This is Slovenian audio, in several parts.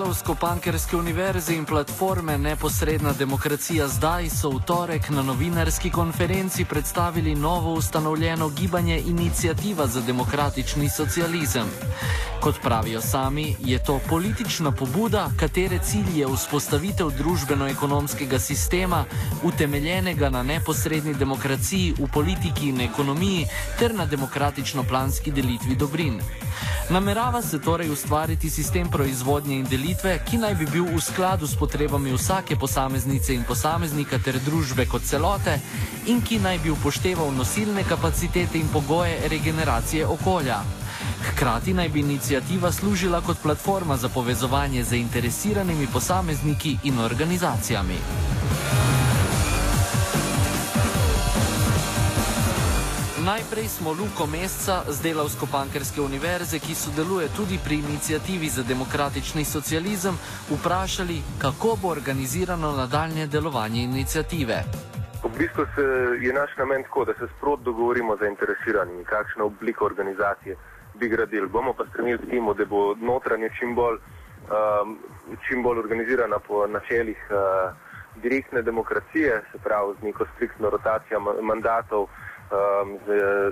Delovsko-pankerske univerze in platforme Neposredna demokracija zdaj so v torek na novinarski konferenci predstavili novo ustanovljeno gibanje Inicijativa za demokratični socializem. Kot pravijo sami, je to politična pobuda, katere cilj je vzpostavitev družbeno-ekonomskega sistema, utemeljenega na neposredni demokraciji v politiki in ekonomiji ter na demokratično-planski delitvi dobrin. Namerava se torej ustvariti sistem proizvodnje in delitve, ki naj bi bil v skladu s potrebami vsake posameznice in posameznika ter družbe kot celote in ki naj bi upošteval nosilne kapacitete in pogoje regeneracije okolja. Hkrati naj bi inicijativa služila kot platforma za povezovanje z zainteresiranimi posamezniki in organizacijami. Najprej smo Luko Mesca z Delavsko-Pankerske univerze, ki sodeluje tudi pri inicijativi za demokratični socializem, vprašali, kako bo organizirano nadaljne delovanje inicijative. V bistvu se je naš namen tako, da se sprot dogovorimo z zainteresiranimi, kakšna oblika organizacije bi gradili. Bomo pa stremili k temu, da bo notranje čim bolj, um, čim bolj organizirana po načelih uh, direktne demokracije, se pravi z neko striktno rotacijo mandatov um, z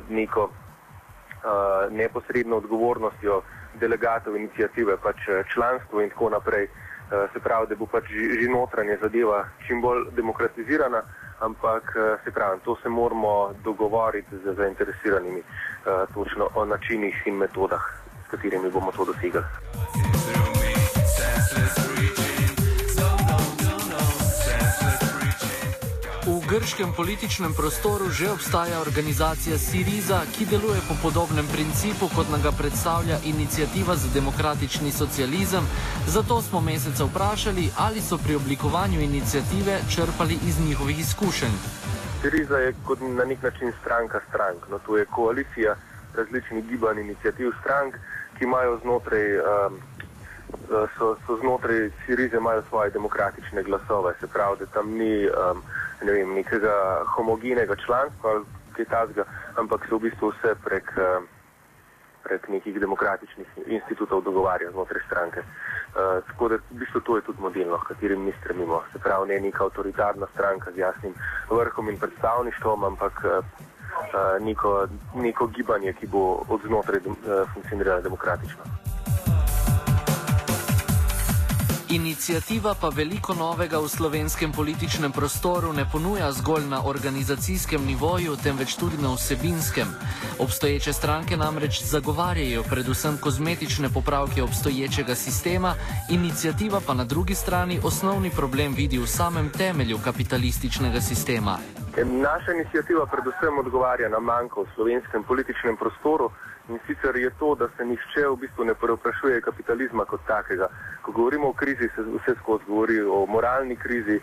neko uh, neposredno odgovornostjo delegatov inicijative, pač članstvo in tako naprej. Uh, se pravi, da bo pač že notranje zadeva čim bolj demokratizirana, ampak uh, se pravi, to se moramo dogovoriti z zainteresiranimi uh, točno o načinih in metodah, s katerimi bomo to dosegli. Grškem političnem prostoru že obstaja organizacija Siriza, ki deluje po podobnem principu, kot nam ga predstavlja inicijativa za demokratični socializem. Zato smo meseca vprašali, ali so pri oblikovanju inicijative črpali iz njihovih izkušenj. Siriza je kot na nek način stranka strank. No, to je koalicija različnih gibanj, inicijativ strank, ki imajo znotraj. Um, So, so znotraj Sirize imajo svoje demokratične glasove, se pravi, da tam ni um, ne vem, nekega homogenega članstva ali kaj takega, ampak se v bistvu vse prek, prek nekih demokratičnih institutov dogovarja znotraj stranke. Uh, tako da v bistvu to je tudi modelno, v katerem mi stremimo. Se pravi, ne neka avtoritarna stranka z jasnim vrhom in predstavništvom, ampak uh, neko, neko gibanje, ki bo od znotraj uh, funkcioniralo demokratično. Inicijativa pa veliko novega v slovenskem političnem prostoru ne ponuja zgolj na organizacijskem nivoju, temveč tudi na vsebinskem. Obstoječe stranke namreč zagovarjajo predvsem kozmetične popravke obstoječega sistema, inicijativa pa na drugi strani osnovni problem vidi v samem temelju kapitalističnega sistema. Naša inicijativa predvsem odgovarja na manjko v slovenskem političnem prostoru. In sicer je to, da se nišče v bistvu ne preoprašuje kapitalizma kot takega. Ko govorimo o krizi, se vse skozi govori o moralni krizi,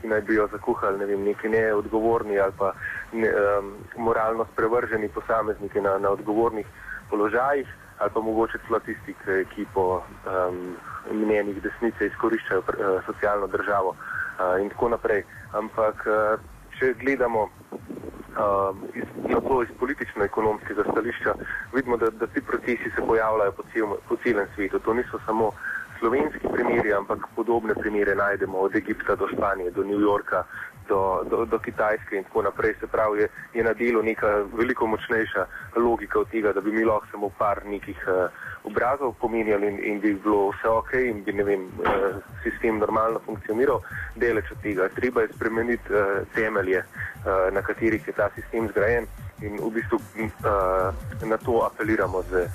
ki naj bi jo zakuhali ne vem, neki neodgovorni ali pa ne, um, moralno sprevrženi posamezniki na, na odgovornih položajih, ali pa mogoče celo tisti, ki po um, mnenjih desnice izkoriščajo uh, socialno državo uh, in tako naprej. Ampak uh, če gledamo uh, iz, na to iz politično-ekonomskega stališča, vidimo, da, da ti procesi se pojavljajo po, cel, po celem svetu. To niso samo slovenski primeri, ampak podobne primere najdemo od Egipta do Španije, do New Yorka, do, do, do Kitajske in tako naprej. Se pravi, je, je na delu neka veliko močnejša logika od tega, da bi mi lahko samo par nekih uh, obrazov pomenjali in, in bi bilo vse ok in bi vem, uh, sistem normalno funkcioniral. Deleč od tega. Treba je spremeniti uh, temelje, uh, na katerih je ta sistem zgrajen in v bistvu uh, na to apeliramo z,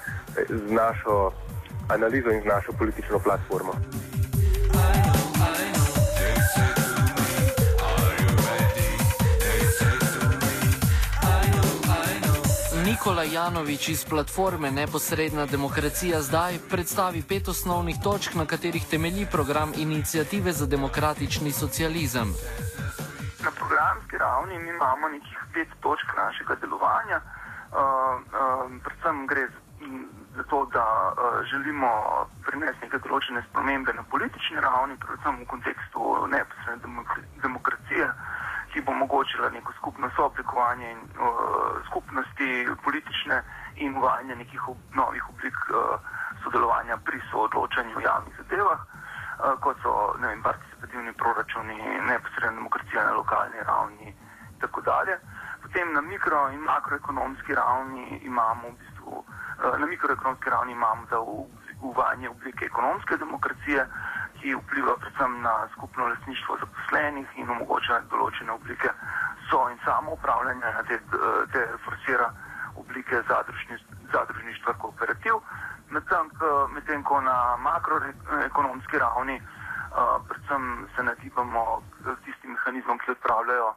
z našo analizo in z našo politično platformo. Nikola Janovič iz platforme Neposredna demokracija zdaj predstavi pet osnovnih točk, na katerih temelji program inicijative za demokratični socializem. Na programski ravni mi imamo nekih pet točk našega delovanja. Uh, uh, predvsem gre za to, da uh, želimo prinesti neke določene spremembe na politični ravni, predvsem v kontekstu neposredne demokracije ki bo omogočila neko skupno sooblikovanje in, uh, skupnosti politične in uvajanje nekih ob, novih oblik uh, sodelovanja pri soodločanju v javnih zadevah, uh, kot so vem, participativni proračuni, neposredna demokracija na lokalni ravni in tako dalje. Potem na mikro in makroekonomski ravni imamo v bistvu, uh, na mikroekonomski ravni imamo za uvajanje oblike ekonomske demokracije, ki vpliva predvsem na skupno lasništvo zaposlenih in omogoča določene oblike so in samo upravljanja, te, te forsira oblike zadružništva kooperativ. Medtem, medtem ko na makroekonomski ravni predvsem se natipamo tistim mehanizmom, ki odpravljajo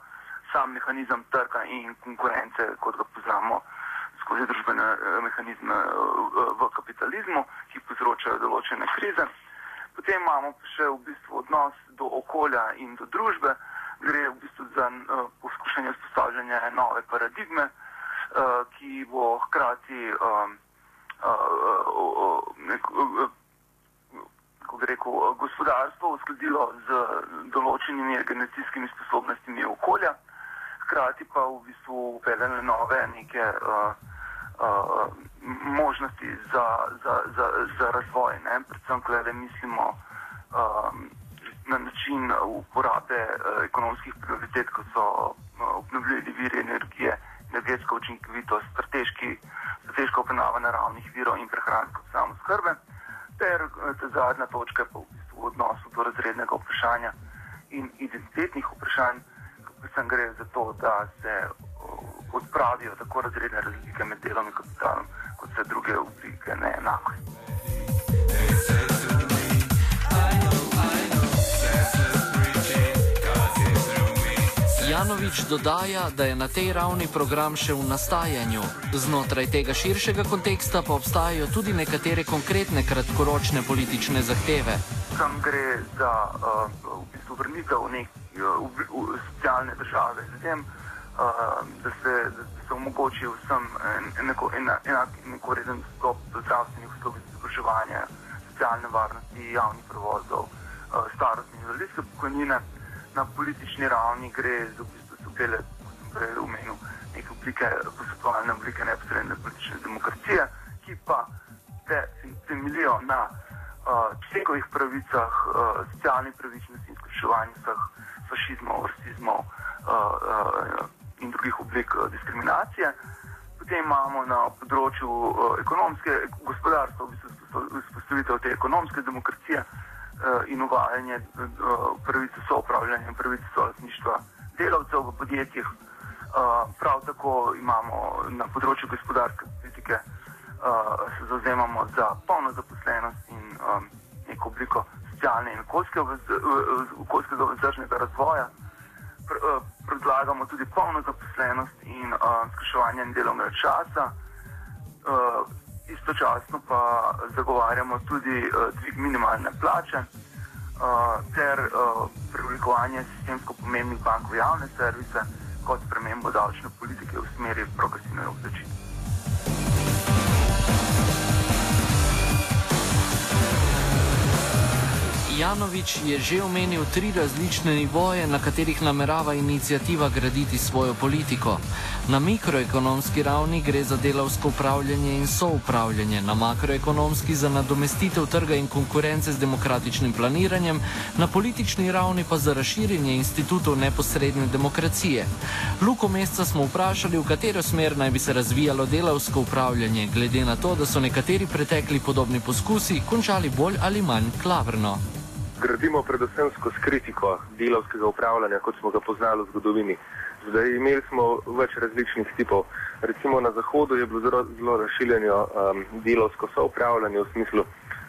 sam mehanizem trga in konkurence, kot ga poznamo skozi družbene mehanizme v kapitalizmu, ki povzročajo določene krize. Potem imamo še v bistvu odnos do okolja in do družbe, gre v bistvu za uh, poskušanje vzpostavljanja nove paradigme, uh, ki bo hkrati, um, uh, nek, kako bi rekel, gospodarstvo uskladilo z določenimi generacijskimi sposobnostmi okolja, hkrati pa v bistvu upeljale nove neke. Uh, uh, možnosti za, za, za, za razvoj. Ne? Predvsem, ko mislimo um, na način uporabe uh, ekonomskih prioritet, kot so uh, obnovljivi viri energije, energetska učinkovitost, strateški, strateško obnava naravnih virov in prehransko samo skrbe. Ter ta zadnja točka pa v bistvu v odnosu do razrednega vprašanja in identitetnih vprašanj, predvsem gre za to, da se odpravijo tako razredne razlike med delom in kapitalom, kot vse druge oblike neenakosti. Janovič dodaja, da je na tej ravni program še v nastajanju. Znotraj tega širšega konteksta pa obstajajo tudi nekatere konkretne kratkoročne politične zahteve. Tam gre za uh, v bistvu vrnitev nek, uh, socialne države ljudem, da se, da se omogoči vsem enako, enak, enako reden dostop do zdravstvenih uslug, izobraževanja, socialne varnosti, javnih prevozov, starostne in invalidske pokojnine. Na politični ravni gre za v bistvu supele, kot sem prej omenil, neke oblike, posvetovalne oblike neposredne politične demokracije, ki pa te temeljijo na uh, človekovih pravicah, uh, socialni pravičnosti in skrševanju vseh fašizmov, rasizmov. Uh, uh, in drugih oblik eh, diskriminacije. Potem imamo na področju uh, ekonomske gospodarstva, v bistvu vzpostavitev te ekonomske demokracije uh, in uvajanje pravice soupravljanja in pravice solasništva delavcev v podjetjih. Prav tako imamo na področju gospodarske politike, se zauzemamo za polno zaposlenost in neko obliko socialne in okoljskega vzdržnega razvoja. Predlagamo tudi polno zaposlenost in uh, skrajševanje delovnega časa. Uh, istočasno pa zagovarjamo tudi uh, dvig minimalne plače uh, ter uh, preoblikovanje sistemsko pomembnih bankov javne servise kot spremembo davčne politike v smeri progresivne obdavčitve. Janovič je že omenil tri različne nivoje, na katerih namerava inicijativa graditi svojo politiko. Na mikroekonomski ravni gre za delavsko upravljanje in soupravljanje, na makroekonomski za nadomestitev trga in konkurence z demokratičnim planiranjem, na politični ravni pa za razširjenje institutov neposredne demokracije. Luko Mesca smo vprašali, v katero smer naj bi se razvijalo delavsko upravljanje, glede na to, da so nekateri pretekli podobni poskusi končali bolj ali manj klavrno gradimo predvsem skozi kritiko delovskega upravljanja, kot smo ga poznali v zgodovini. Zdaj imeli smo več različnih tipov. Recimo na Zahodu je bilo zelo, zelo razšiljeno um, delovsko soupravljanje v smislu,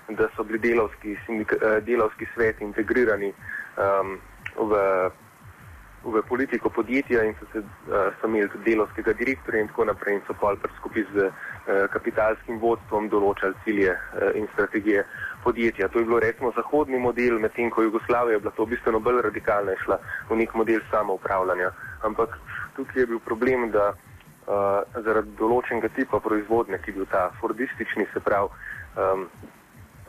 da so bili delovski, uh, delovski svet integrirani um, v, v politiko podjetja in so, se, uh, so imeli tudi delovskega direktorja in tako naprej in so pol skupaj z uh, kapitalskim vodstvom določali cilje uh, in strategije podjetja. To je bilo recimo zahodni model, medtem ko Jugoslavija je bila to bistveno bolj radikalna in šla v nek model samoupravljanja. Ampak tukaj je bil problem, da uh, zaradi določenega tipa proizvodnje, ki je bil ta fordistični, se pravi um,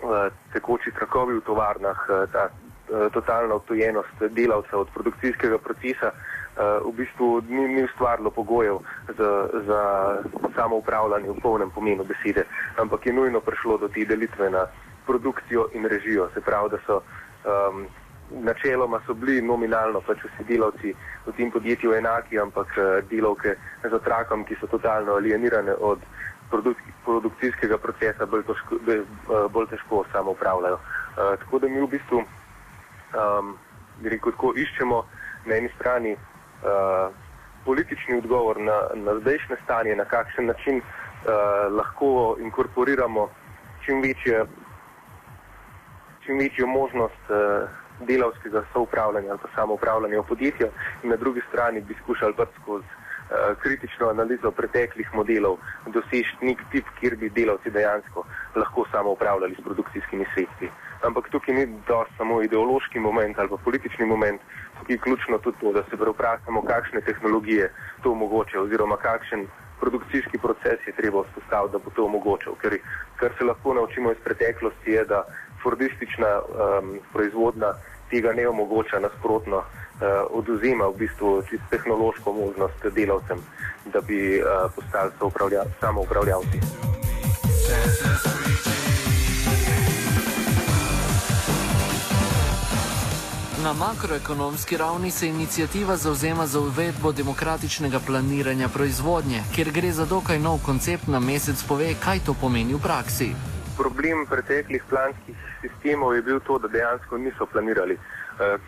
uh, tekoči trakovi v tovarnah, uh, ta uh, totalna odtojenost delavca od produkcijskega procesa, uh, v bistvu ni, ni ustvarilo pogojev za, za samoupravljanje v polnem pomenu besede, ampak je nujno prišlo do te delitve na produkcijo in režijo. Se pravi, da so um, načeloma so bili nominalno pač vsi delavci v tem podjetju enaki, ampak uh, delavke z otrakom, ki so totalno alienirane od produk produkcijskega procesa, bolj, toško, uh, bolj težko samo upravljajo. Uh, tako da mi v bistvu um, rekel, tako, iščemo na eni strani uh, politični odgovor na, na zdajšnje stanje, na kakšen način uh, lahko inkorporiramo čim večje čim večjo možnost uh, delavskega soupravljanja ali pa samoupravljanja v podjetju in na drugi strani bi skušali pač skozi uh, kritično analizo preteklih modelov doseči nek tip, kjer bi delavci dejansko lahko samoupravljali s produkcijskimi sredstvi. Ampak tukaj ni dost samo ideološki moment ali politični moment, tukaj je ključno tudi to, da se vprašamo, kakšne tehnologije to omogočajo oziroma kakšen produkcijski proces je treba vzpostaviti, da bo to omogočal. Ker kar se lahko naučimo iz preteklosti je, da fordistična um, proizvodnja tega ne omogoča, nasprotno uh, oduzema v bistvu čisto tehnološko možnost delavcem, da bi uh, postali samo Na makroekonomski ravni se inicijativa zauzema za uvedbo demokratičnega planiranja proizvodnje, kjer gre za dokaj nov koncept na mesec pove, kaj to pomeni v praksi. Problem preteklih planskih sistemov je bil to, da dejansko niso planirali. Eh,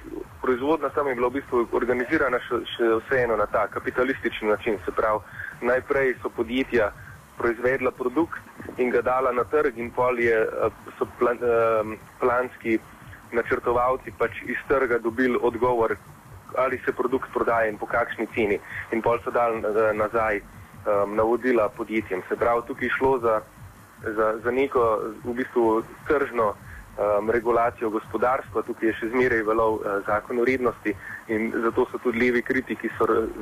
proizvodnja tam je bila v bistvu organizirana še, še vseeno na ta kapitalistični način. Se pravi, najprej so podjetja proizvedla produkt in ga dala na trg in pol je, eh, so plan, eh, planski načrtovalci pač iz trga dobili odgovor, ali se produkt prodaja in po kakšni ceni. In pol so dali nazaj navodila podjetjem. Se pravi, tukaj šlo za, za, za neko v bistvu tržno um, regulacijo gospodarstva, tukaj je še zmeraj velov uh, zakon urednosti in zato so tudi levi kritiki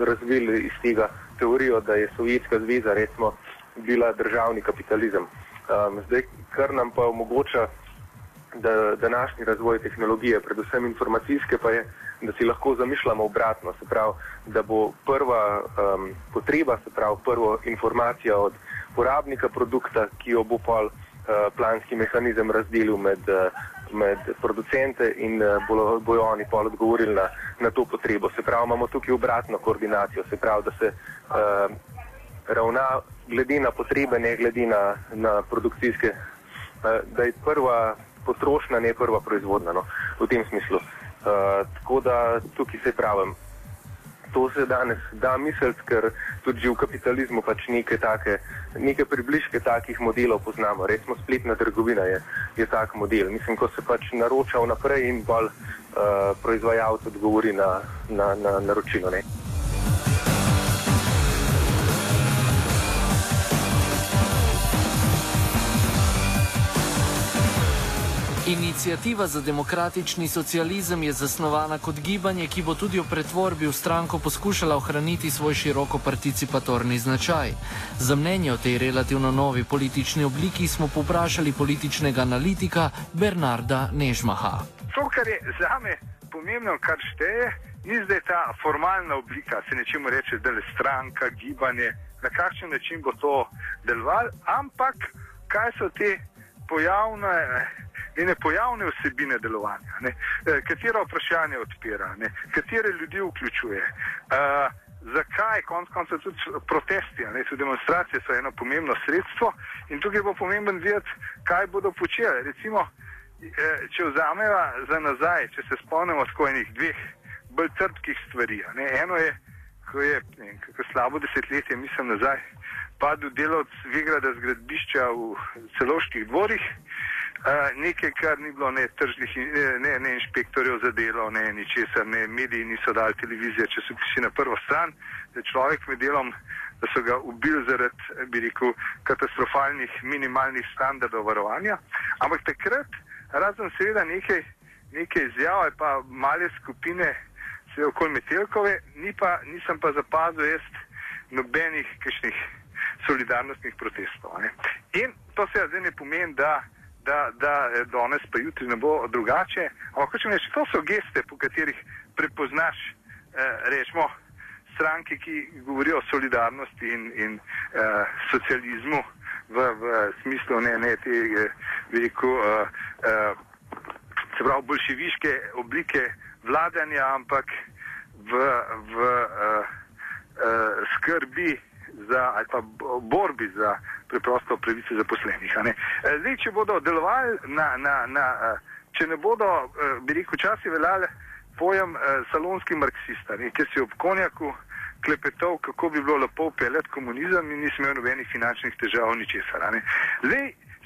razvili iz tega teorijo, da je Sovjetska zveza recimo bila državni kapitalizem. Um, zdaj, kar nam pa omogoča da, današnji razvoj tehnologije, predvsem informacijske, pa je, da si lahko zamišljamo obratno, se pravi, da bo prva um, potreba, se pravi, prvo informacija od porabnika produkta, ki jo bo pol Eh, planski mehanizem razdelil med, eh, med producente in eh, bojo oni pol odgovorili na, na to potrebo. Se pravi, imamo tukaj obratno koordinacijo, se pravi, da se uh, ravna glede na potrebe, ne glede na, na produkcijske, uh, da je prva potrošnja, ne prva proizvodna, no, v tem smislu. Uh, tako da tukaj se pravim, to se danes da misliti, ker tudi v kapitalizmu pač neke, take, neke približke takih modelov poznamo. Recimo spletna trgovina je, je tak model. Mislim, ko se pač naroča vnaprej in bolj uh, proizvajalec odgovori na, na, na naročilo. Ne? Inicijativa za demokratični socializem je zasnovana kot gibanje, ki bo tudi v pretvorbi v stranko poskušala ohraniti svoj široko participatorni značaj. Za mnenje o tej relativno novi politični obliki smo poprašali političnega analitika Bernarda Nežmaha. To, kar je za me pomembno, kar šteje, ni zdaj ta formalna oblika, se nečemu reče, da je stranka, gibanje, na kakšen način bo to delovalo, ampak kaj so te pojavne ene pojavne vsebine delovanja, ne, eh, katera vprašanja odpira, ne, katere ljudi vključuje. Uh, zakaj, konec koncev, tudi protesti, ne, tudi demonstracije so eno pomembno sredstvo in tukaj bo pomemben videti, kaj bodo počeli. Recimo, eh, če vzamemo za nazaj, če se spomnimo tako enih dveh bolj trpkih stvari. Ne, eno je, ko je ne, slabo desetletje, mislim nazaj, padel delovc Vigrada z gradbišča v celoških dvorih. Nekaj, kar ni bilo ne tržnih, ne, ne inšpektorjev za delo, ne ničesar, ne mediji niso dali televizije, če so prišli na prvo stran, da je človek med delom, da so ga ubili zaradi, bi rekel, katastrofalnih minimalnih standardov varovanja. Ampak takrat, razen seveda nekaj, nekaj izjav pa male skupine, se okoli Metelkove, ni pa, nisem pa zapazil jaz nobenih kakšnih solidarnostnih protestov. Ne. In to seveda zdaj ne pomeni, da da, da danes pa jutri ne bo drugače. Ampak če rečeš, to so geste, po katerih prepoznaš, eh, rečemo, stranke, ki govorijo o solidarnosti in, in eh, socializmu v, v smislu ne, ne te, veliko, eh, eh, se pravi, bolševiške oblike vladanja, ampak v, v eh, eh, skrbi za, ali pa borbi za preprosto pravice zaposlenih. Zdaj, če bodo delovali na, na, na če ne bodo, bi rekel, časi veljali pojem salonski marksista, ne, ki si ob konjaku klepetal, kako bi bilo lepo upeljati komunizem in nisem imel nobenih finančnih težav, ničesar.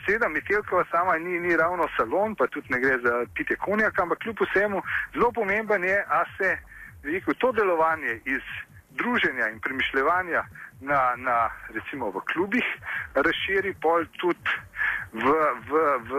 Seveda, Metelkova sama ni, ni ravno salon, pa tudi ne gre za pite konjaka, ampak kljub vsemu zelo pomemben je, a se, bi rekel, to delovanje iz druženja in premišljevanja na, na recimo v klubih, razširi pol tudi v, v, v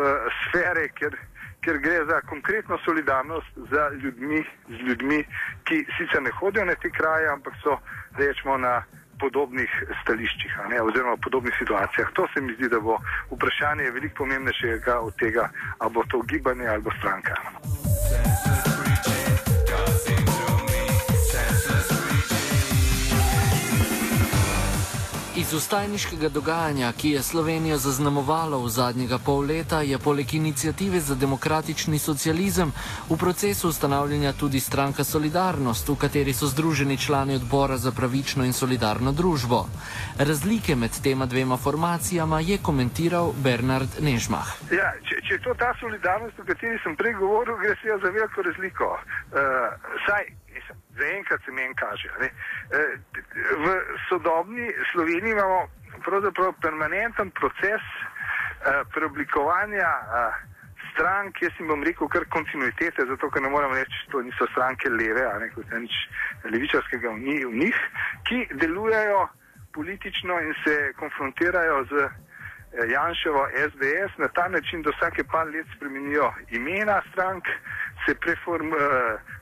sfere, ker, ker gre za konkretno solidarnost z ljudmi, z ljudmi, ki sicer ne hodijo na te kraje, ampak so rečemo na podobnih stališčih ne, oziroma podobnih situacijah. To se mi zdi, da bo vprašanje veliko pomembnejšega od tega, ali bo to gibanje ali bo stranka. Iz ustajniškega dogajanja, ki je Slovenijo zaznamovalo v zadnjega pol leta, je poleg inicijative za demokratični socializem v procesu ustanavljanja tudi stranka Solidarnost, v kateri so združeni člani odbora za pravično in solidarno družbo. Razlike med tema dvema formacijama je komentiral Bernard Nežmah. Ja, če, če je to ta solidarnost, o kateri sem prej govoril, gre se za veliko razliko. Uh, saj, zaenkrat se meni kaže. Ne. V sodobni Sloveniji imamo pravzaprav permanenten proces preoblikovanja strank, jaz jim bom rekel kar kontinuitete, zato ker ne moram reči, to niso stranke leve, a ne kot nič levičarskega v njih, ki delujejo politično in se konfrontirajo z Janševo SDS na ta način, da vsake par let spremenijo imena strank, se preform,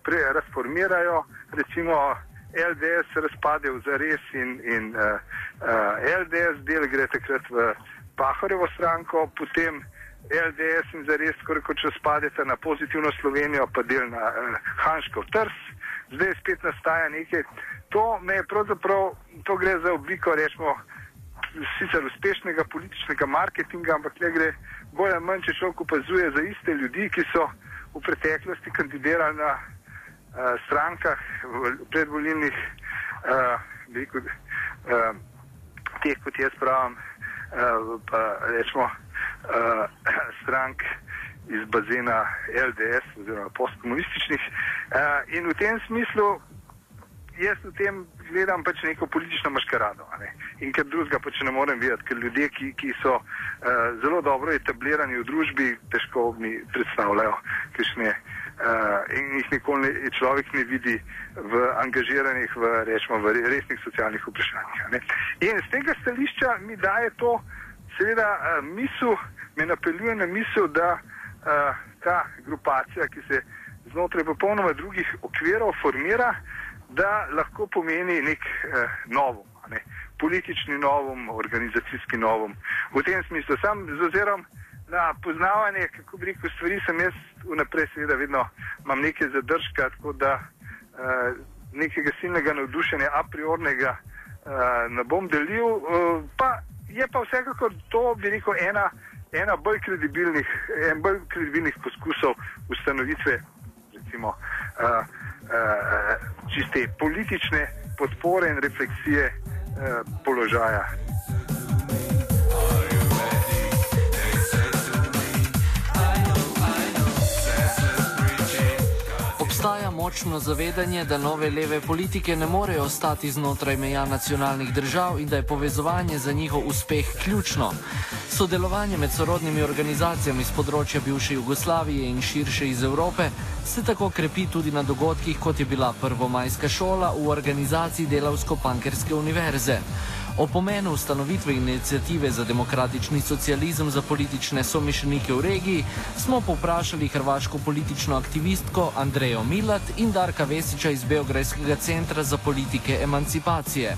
prerazformirajo, recimo LDS razpade v zares in, in uh, uh, LDS del gre takrat v Pahorevo stranko, potem LDS in zares skoraj kot razpadete na pozitivno Slovenijo, pa del na uh, Hanškov trs, zdaj spet nastaja nekaj. To me je pravzaprav, to gre za obliko, rečemo, sicer uspešnega političnega marketinga, ampak le gre bolj ali manj, če človek opazuje za iste ljudi, ki so v preteklosti kandidirali na strankah, v predvolilnih, uh, rekel, uh, teh, kot jaz pravim, uh, pa rečemo, uh, strank iz bazena LDS oziroma postkomunističnih. Uh, in v tem smislu jaz v tem gledam pač neko politično maškarado. Ne? In ker drugega pač ne morem videti, ker ljudje, ki, ki so uh, zelo dobro etablirani v družbi, težko mi predstavljajo, kakšne uh, in jih nikoli ne, človek ne vidi v angažiranih, v, rečemo, v resnih socialnih vprašanjih. In z tega stališča mi daje to, seveda, uh, misel, me napeljuje na misel, da uh, ta grupacija, ki se znotraj popolnoma drugih okvirov formira, da lahko pomeni nek uh, novum, ne? politični novum, organizacijski novum. V tem smislu sam z ozirom na poznavanje, kako bi rekel, stvari sem jaz vnaprej seveda vedno imam neke zadržka, tako da uh, nekega silnega navdušenja a priornega uh, ne bom delil, uh, pa je pa vsekakor to, bi rekel, ena, ena bolj kredibilnih, en bolj kredibilnih poskusov ustanovitve, recimo, uh, uh, čiste politične podpore in refleksije uh, položaja. Obstaja močno zavedanje, da nove leve politike ne morejo ostati znotraj meja nacionalnih držav in da je povezovanje za njihov uspeh ključno. Sodelovanje med sorodnimi organizacijami z področja bivše Jugoslavije in širše iz Evrope se tako krepi tudi na dogodkih, kot je bila Prvomajska šola v organizaciji Delavsko-Pankerske univerze. O pomenu ustanovitve inicijative za demokratični socializem za politične somišljenike v regiji smo povprašali hrvaško politično aktivistko Andrejo Milat in Darka Vesiča iz Beograjskega centra za politike emancipacije.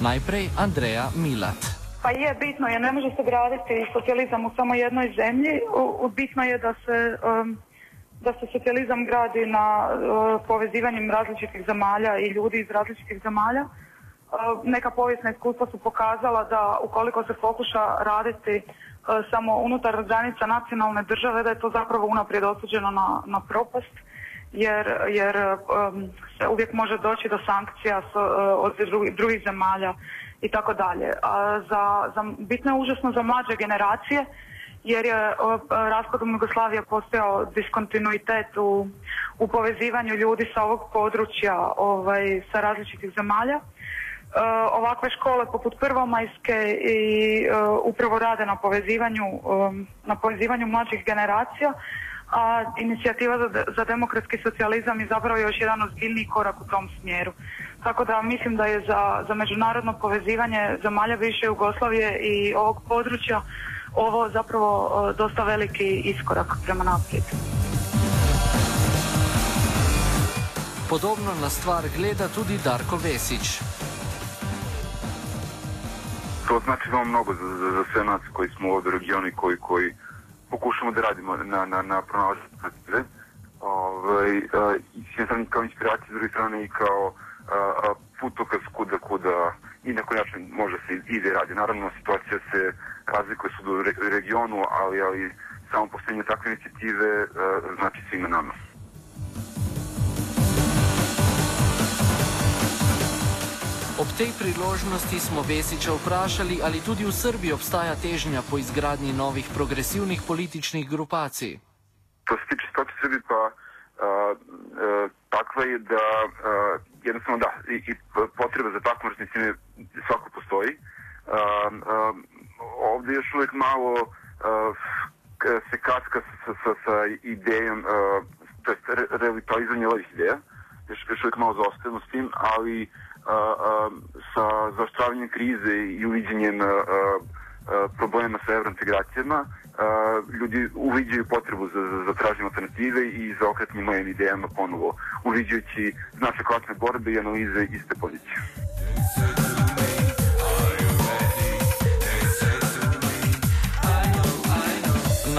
Najprej Andreja Milat. Pa je bitno, jer ne može se graditi socijalizam u samo jednoj zemlji. U, bitno je da se, um, da se socijalizam gradi na uh, povezivanjem različitih zemalja i ljudi iz različitih zemalja. Neka povijesna iskustva su pokazala da ukoliko se pokuša raditi e, samo unutar granica nacionalne države, da je to zapravo unaprijed osuđeno na, na propast, jer, jer se uvijek može doći do sankcija s, e, od drugih, drugih zemalja i tako dalje. Za, za, bitno je užasno za mlađe generacije, jer je raspadom Jugoslavije postojao diskontinuitet u, u povezivanju ljudi sa ovog područja ovaj, sa različitih zemalja. E, ovakve škole poput Prvomajske i e, upravo rade na povezivanju, e, na povezivanju mlađih generacija, a inicijativa za, za demokratski socijalizam je zapravo još jedan ozbiljniji korak u tom smjeru. Tako da mislim da je za, za međunarodno povezivanje zemalja više Jugoslavije i ovog područja ovo zapravo dosta veliki iskorak prema naprijed. Podobno na stvar gleda tudi Darko Vesić. To znači vam mnogo za, za, za sve nas koji smo ovdje u regionu koji, koji pokušamo da radimo na, na, na pronalaženju alternative. Ovaj, s jedne strane kao inspiracija, s druge strane i kao a, putokaz kuda, kuda i na koji način može se ide i radi. Naravno, situacija se razlikuje su u re, regionu, ali, ali samo postojenje takve inicijative a, znači svima nama. Ob tej priložnosti smo Vesiča vprašali, ali tudi v Srbiji obstaja težnja po izgradnji novih progresivnih političnih grupacij. Što se tiče v Srbiji, pa uh, uh, takva je, da uh, jednostavno da, i, i potreba za takvom vrstnicima svako postoji. Uh, uh, ovdje još uvijek malo uh, se kaska sa, sa, sa idejom, uh, to je re, revitalizanje ovih ideja, još, još uvijek malo zaostajemo s tim, ali sa zaoštravanjem krize i uviđenjem problema sa evrointegracijama, ljudi uviđaju potrebu za, za, za traženje alternative i za okretnim mojim idejama ponovo, uviđajući naše klasne borbe i analize iste pozicije.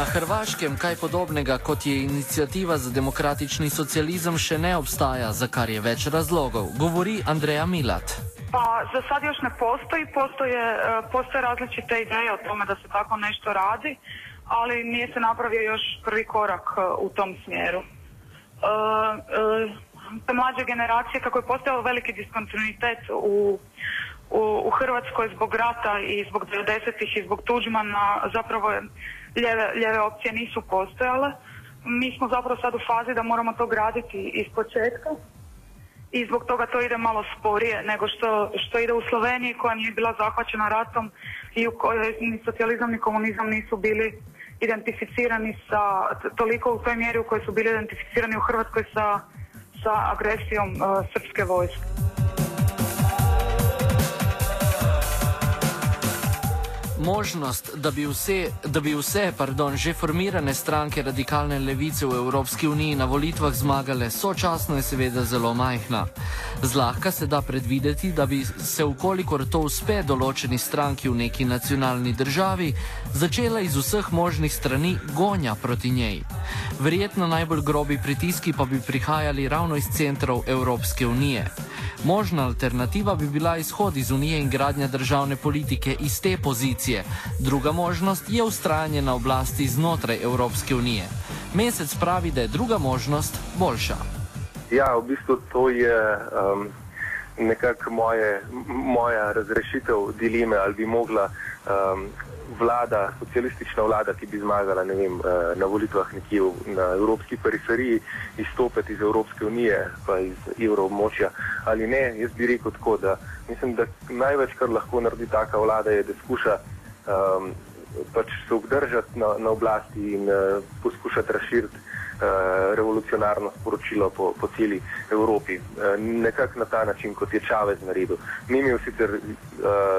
Na Hrvaškem kaj podobnega kot je inicijativa za demokratični socializem še ne obstaja, za kar je več razlogov, govori Andreja Milat. Pa za sad još ne postoji, postoje, e, postoje različite ideje o tome da se tako nešto radi, ali nije se napravio još prvi korak e, u tom smjeru. Te mlađe generacije, kako je postojao veliki diskontinuitet u, u, u Hrvatskoj zbog rata i zbog 90-ih i zbog Tuđmana, zapravo je lijeve, lijeve opcije nisu postojale. Mi smo zapravo sad u fazi da moramo to graditi iz početka i zbog toga to ide malo sporije nego što, što ide u Sloveniji koja nije bila zahvaćena ratom i u kojoj ni socijalizam ni komunizam nisu bili identificirani sa, toliko u toj mjeri u kojoj su bili identificirani u Hrvatskoj sa, sa agresijom uh, srpske vojske. Možnost, da bi vse, da bi vse pardon, že formirane stranke radikalne levice v Evropski uniji na volitvah zmagale sočasno je seveda zelo majhna. Zlahka se da predvideti, da bi se, ukolikor to uspe določeni stranki v neki nacionalni državi, začela iz vseh možnih strani gonja proti njej. Verjetno najbolj grobi pritiski pa bi prihajali ravno iz centrov Evropske unije. Možna alternativa bi bila izhod iz unije in gradnja državne politike iz te pozicije. Druga možnost je ustrajanje na oblasti znotraj Evropske unije. Mesec pravi, da je druga možnost boljša. Ja, v bistvu to je um, nekako moje, moja razrešitev dileme, ali bi mogla um, vlada, socialistična vlada, ki bi zmagala vem, eh, na volitvah nekje na evropski periferiji, izstopiti iz Evropske unije pa iz evroobmočja ali ne. Jaz bi rekel tako, da mislim, da največ, kar lahko naredi taka vlada, je, da skuša um, pač se obdržati na, na oblasti in uh, poskušati razširiti uh, revolucionarno sporočilo po, po celi Evropi. Uh, nekako na ta način, kot je Čavez naredil. Ni imel sicer uh,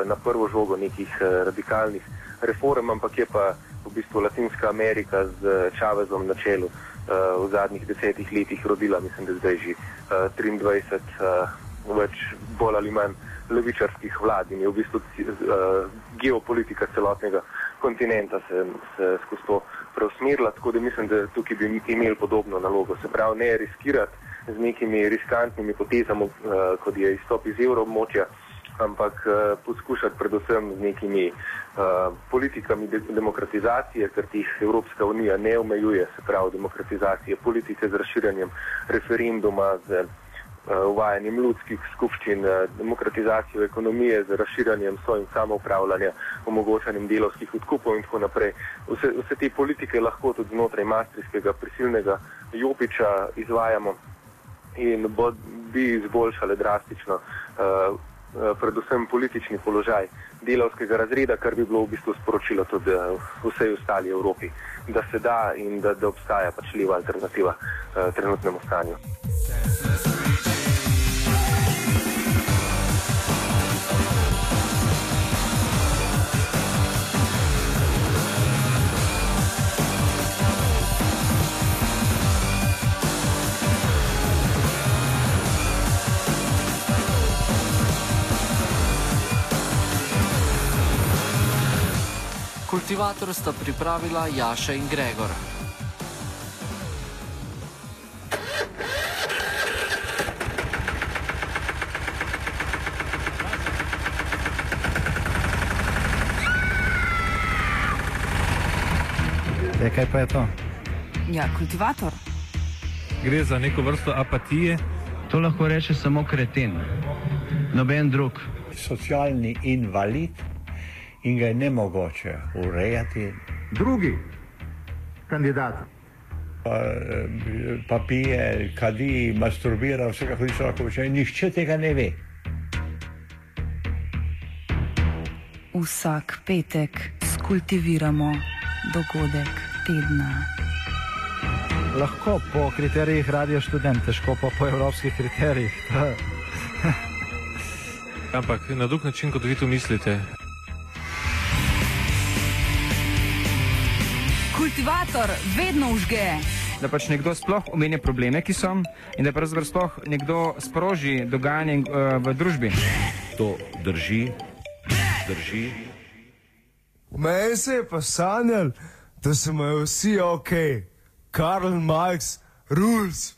na prvo žogo nekih uh, radikalnih reform, ampak je pa v bistvu Latinska Amerika z Čavezom na čelu uh, v zadnjih desetih letih rodila, mislim, da zdaj že uh, 23 uh, več bolj ali manj levičarskih vlad in je v bistvu uh, geopolitika celotnega kontinenta se, se skozi to preusmerila, tako da mislim, da tukaj bi imeli podobno nalogo. Se pravi, ne riskirati z nekimi riskantnimi potezami, uh, kot je izstop iz evroobmočja, ampak uh, poskušati predvsem z nekimi uh, politikami de demokratizacije, ker jih Evropska unija ne omejuje, se pravi demokratizacije politike z razširjanjem referenduma, z uvajanjem ljudskih skupščin, uh, demokratizacijo ekonomije, z razširjanjem svojim samoupravljanja, omogočanjem delovskih odkupov in tako naprej. Vse, vse te politike lahko tudi znotraj mastrijskega prisilnega jopiča izvajamo in bo, bi izboljšale drastično uh, Eh, predvsem politični položaj delavskega razreda, kar bi bilo v bistvu sporočilo tudi eh, vsej ostali Evropi, da se da in da, da obstaja pač leva alternativa uh, trenutnemu stanju. Kultivator sta pripravila Jaša in Gregor. E, kaj pa je to? Ja, kultivator. Gre za neko vrsto apatije. To lahko reče samo kreten, noben drug. Socialni invalid in ga je ne mogoče urejati. Drugi kandidat. Pa, pa pije, kadi, masturbira, vse kako hoče lahko počne, nihče tega ne ve. Vsak petek skultiviramo dogodek tedna. Lahko po kriterijih radio študent, težko pa po evropskih kriterijih. Ampak na drug način, kot vi to mislite. Kultivator vedno užge. Da pač nekdo sploh omenja probleme, ki so, in da pravzaprav sploh nekdo sproži dogajanje uh, v družbi. To drži, drži. Meni se je pa sanjal, da so me vsi ok, Karl Marx, rules.